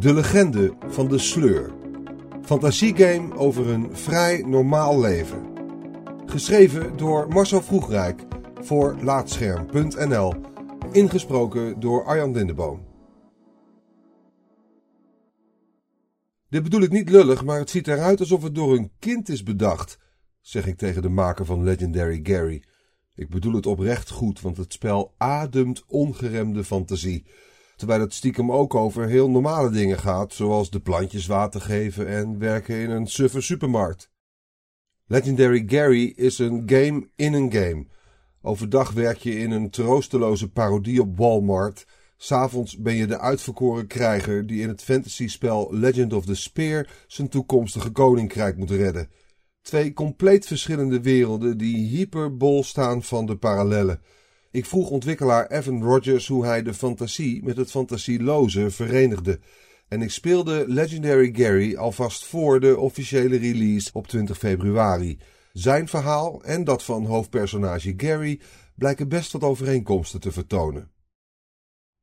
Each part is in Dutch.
De legende van de sleur. Fantasiegame over een vrij normaal leven. Geschreven door Marcel Vroegrijk voor Laatscherm.nl. Ingesproken door Arjan Lindeboom. Dit bedoel ik niet lullig, maar het ziet eruit alsof het door een kind is bedacht, zeg ik tegen de maker van Legendary Gary. Ik bedoel het oprecht goed, want het spel ademt ongeremde fantasie. Terwijl het stiekem ook over heel normale dingen gaat, zoals de plantjes water geven en werken in een suffe supermarkt. Legendary Gary is een game in een game. Overdag werk je in een troosteloze parodie op Walmart. S'avonds ben je de uitverkoren krijger die in het fantasyspel Legend of the Spear zijn toekomstige koninkrijk moet redden. Twee compleet verschillende werelden die hyperbol staan van de parallellen. Ik vroeg ontwikkelaar Evan Rogers hoe hij de fantasie met het fantasieloze verenigde. En ik speelde Legendary Gary alvast voor de officiële release op 20 februari. Zijn verhaal en dat van hoofdpersonage Gary blijken best wat overeenkomsten te vertonen.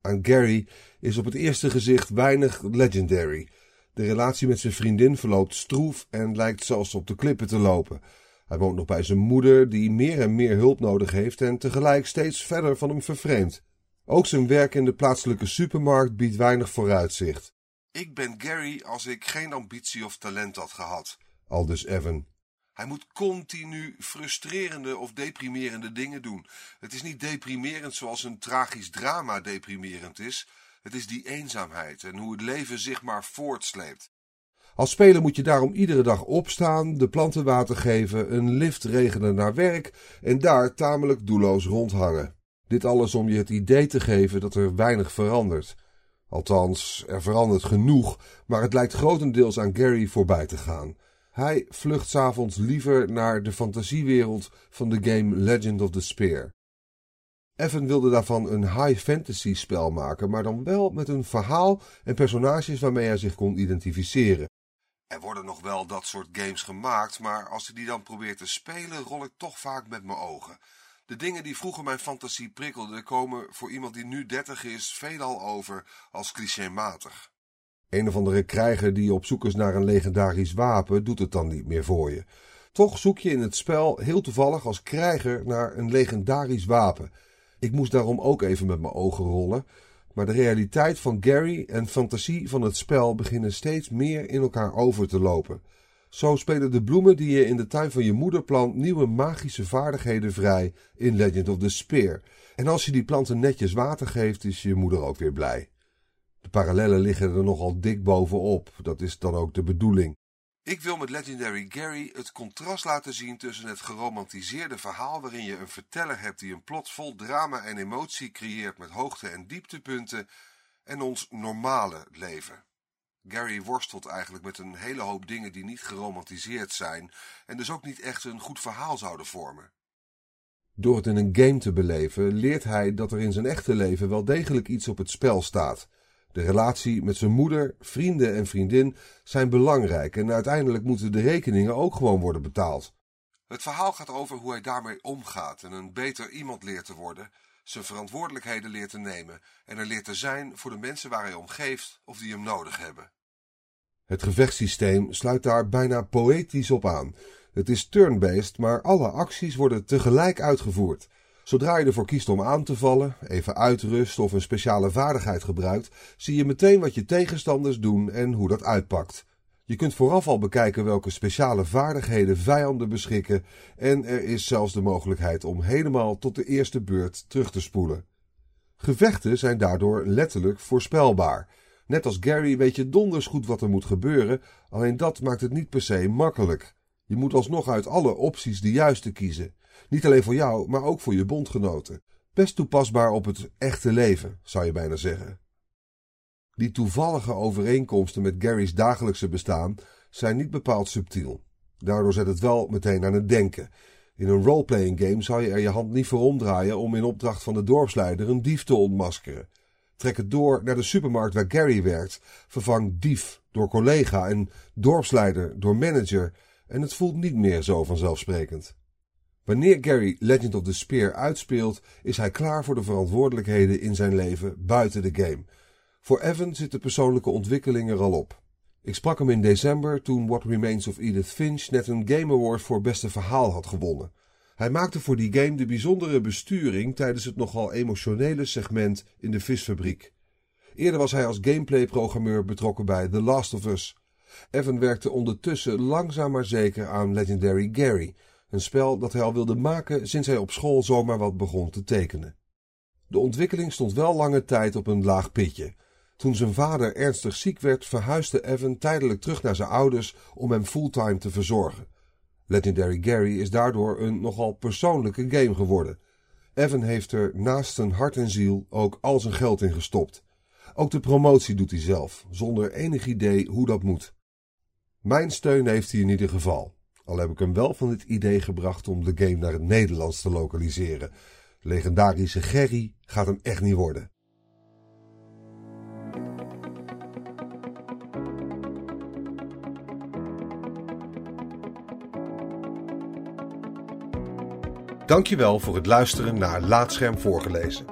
Aan Gary is op het eerste gezicht weinig legendary. De relatie met zijn vriendin verloopt stroef en lijkt zelfs op de klippen te lopen. Hij woont nog bij zijn moeder, die meer en meer hulp nodig heeft en tegelijk steeds verder van hem vervreemdt. Ook zijn werk in de plaatselijke supermarkt biedt weinig vooruitzicht. Ik ben Gary als ik geen ambitie of talent had gehad, aldus Evan. Hij moet continu frustrerende of deprimerende dingen doen. Het is niet deprimerend zoals een tragisch drama deprimerend is. Het is die eenzaamheid en hoe het leven zich maar voortsleept. Als speler moet je daarom iedere dag opstaan, de planten water geven, een lift regenen naar werk en daar tamelijk doelloos rondhangen. Dit alles om je het idee te geven dat er weinig verandert. Althans, er verandert genoeg, maar het lijkt grotendeels aan Gary voorbij te gaan. Hij vlucht s'avonds liever naar de fantasiewereld van de game Legend of the Spear. Evan wilde daarvan een high fantasy spel maken, maar dan wel met een verhaal en personages waarmee hij zich kon identificeren. Er worden nog wel dat soort games gemaakt, maar als ik die dan probeer te spelen, rol ik toch vaak met mijn ogen. De dingen die vroeger mijn fantasie prikkelden, komen voor iemand die nu dertig is veelal over als clichématig. Een of andere krijger die op zoek is naar een legendarisch wapen, doet het dan niet meer voor je. Toch zoek je in het spel heel toevallig als krijger naar een legendarisch wapen. Ik moest daarom ook even met mijn ogen rollen, maar de realiteit van Gary en fantasie van het spel beginnen steeds meer in elkaar over te lopen. Zo spelen de bloemen die je in de tuin van je moeder plant nieuwe magische vaardigheden vrij in Legend of the Spear. En als je die planten netjes water geeft, is je moeder ook weer blij. De parallellen liggen er nogal dik bovenop, dat is dan ook de bedoeling. Ik wil met Legendary Gary het contrast laten zien tussen het geromantiseerde verhaal waarin je een verteller hebt die een plot vol drama en emotie creëert met hoogte- en dieptepunten en ons normale leven. Gary worstelt eigenlijk met een hele hoop dingen die niet geromantiseerd zijn en dus ook niet echt een goed verhaal zouden vormen. Door het in een game te beleven leert hij dat er in zijn echte leven wel degelijk iets op het spel staat. De relatie met zijn moeder, vrienden en vriendin zijn belangrijk en uiteindelijk moeten de rekeningen ook gewoon worden betaald. Het verhaal gaat over hoe hij daarmee omgaat en een beter iemand leert te worden, zijn verantwoordelijkheden leert te nemen en er leert te zijn voor de mensen waar hij om geeft of die hem nodig hebben. Het gevechtssysteem sluit daar bijna poëtisch op aan. Het is turn-based, maar alle acties worden tegelijk uitgevoerd. Zodra je ervoor kiest om aan te vallen, even uitrust of een speciale vaardigheid gebruikt, zie je meteen wat je tegenstanders doen en hoe dat uitpakt. Je kunt vooraf al bekijken welke speciale vaardigheden vijanden beschikken en er is zelfs de mogelijkheid om helemaal tot de eerste beurt terug te spoelen. Gevechten zijn daardoor letterlijk voorspelbaar. Net als Gary weet je donders goed wat er moet gebeuren, alleen dat maakt het niet per se makkelijk. Je moet alsnog uit alle opties de juiste kiezen. Niet alleen voor jou, maar ook voor je bondgenoten. Best toepasbaar op het echte leven, zou je bijna zeggen. Die toevallige overeenkomsten met Gary's dagelijkse bestaan zijn niet bepaald subtiel. Daardoor zet het wel meteen aan het denken. In een roleplaying game zou je er je hand niet voor omdraaien om in opdracht van de dorpsleider een dief te ontmaskeren. Trek het door naar de supermarkt waar Gary werkt. Vervang dief door collega en dorpsleider door manager. En het voelt niet meer zo vanzelfsprekend. Wanneer Gary Legend of the Spear uitspeelt, is hij klaar voor de verantwoordelijkheden in zijn leven buiten de game. Voor Evan zit de persoonlijke ontwikkeling er al op. Ik sprak hem in december toen What Remains of Edith Finch net een Game Award voor beste verhaal had gewonnen. Hij maakte voor die game de bijzondere besturing tijdens het nogal emotionele segment in de visfabriek. Eerder was hij als gameplay-programmeur betrokken bij The Last of Us. Evan werkte ondertussen langzaam maar zeker aan Legendary Gary, een spel dat hij al wilde maken sinds hij op school zomaar wat begon te tekenen. De ontwikkeling stond wel lange tijd op een laag pitje. Toen zijn vader ernstig ziek werd, verhuisde Evan tijdelijk terug naar zijn ouders om hem fulltime te verzorgen. Legendary Gary is daardoor een nogal persoonlijke game geworden. Evan heeft er naast zijn hart en ziel ook al zijn geld in gestopt. Ook de promotie doet hij zelf, zonder enig idee hoe dat moet. Mijn steun heeft hij in ieder geval. Al heb ik hem wel van het idee gebracht om de game naar het Nederlands te lokaliseren. Legendarische Gerry gaat hem echt niet worden. Dankjewel voor het luisteren naar Laatscherm voorgelezen.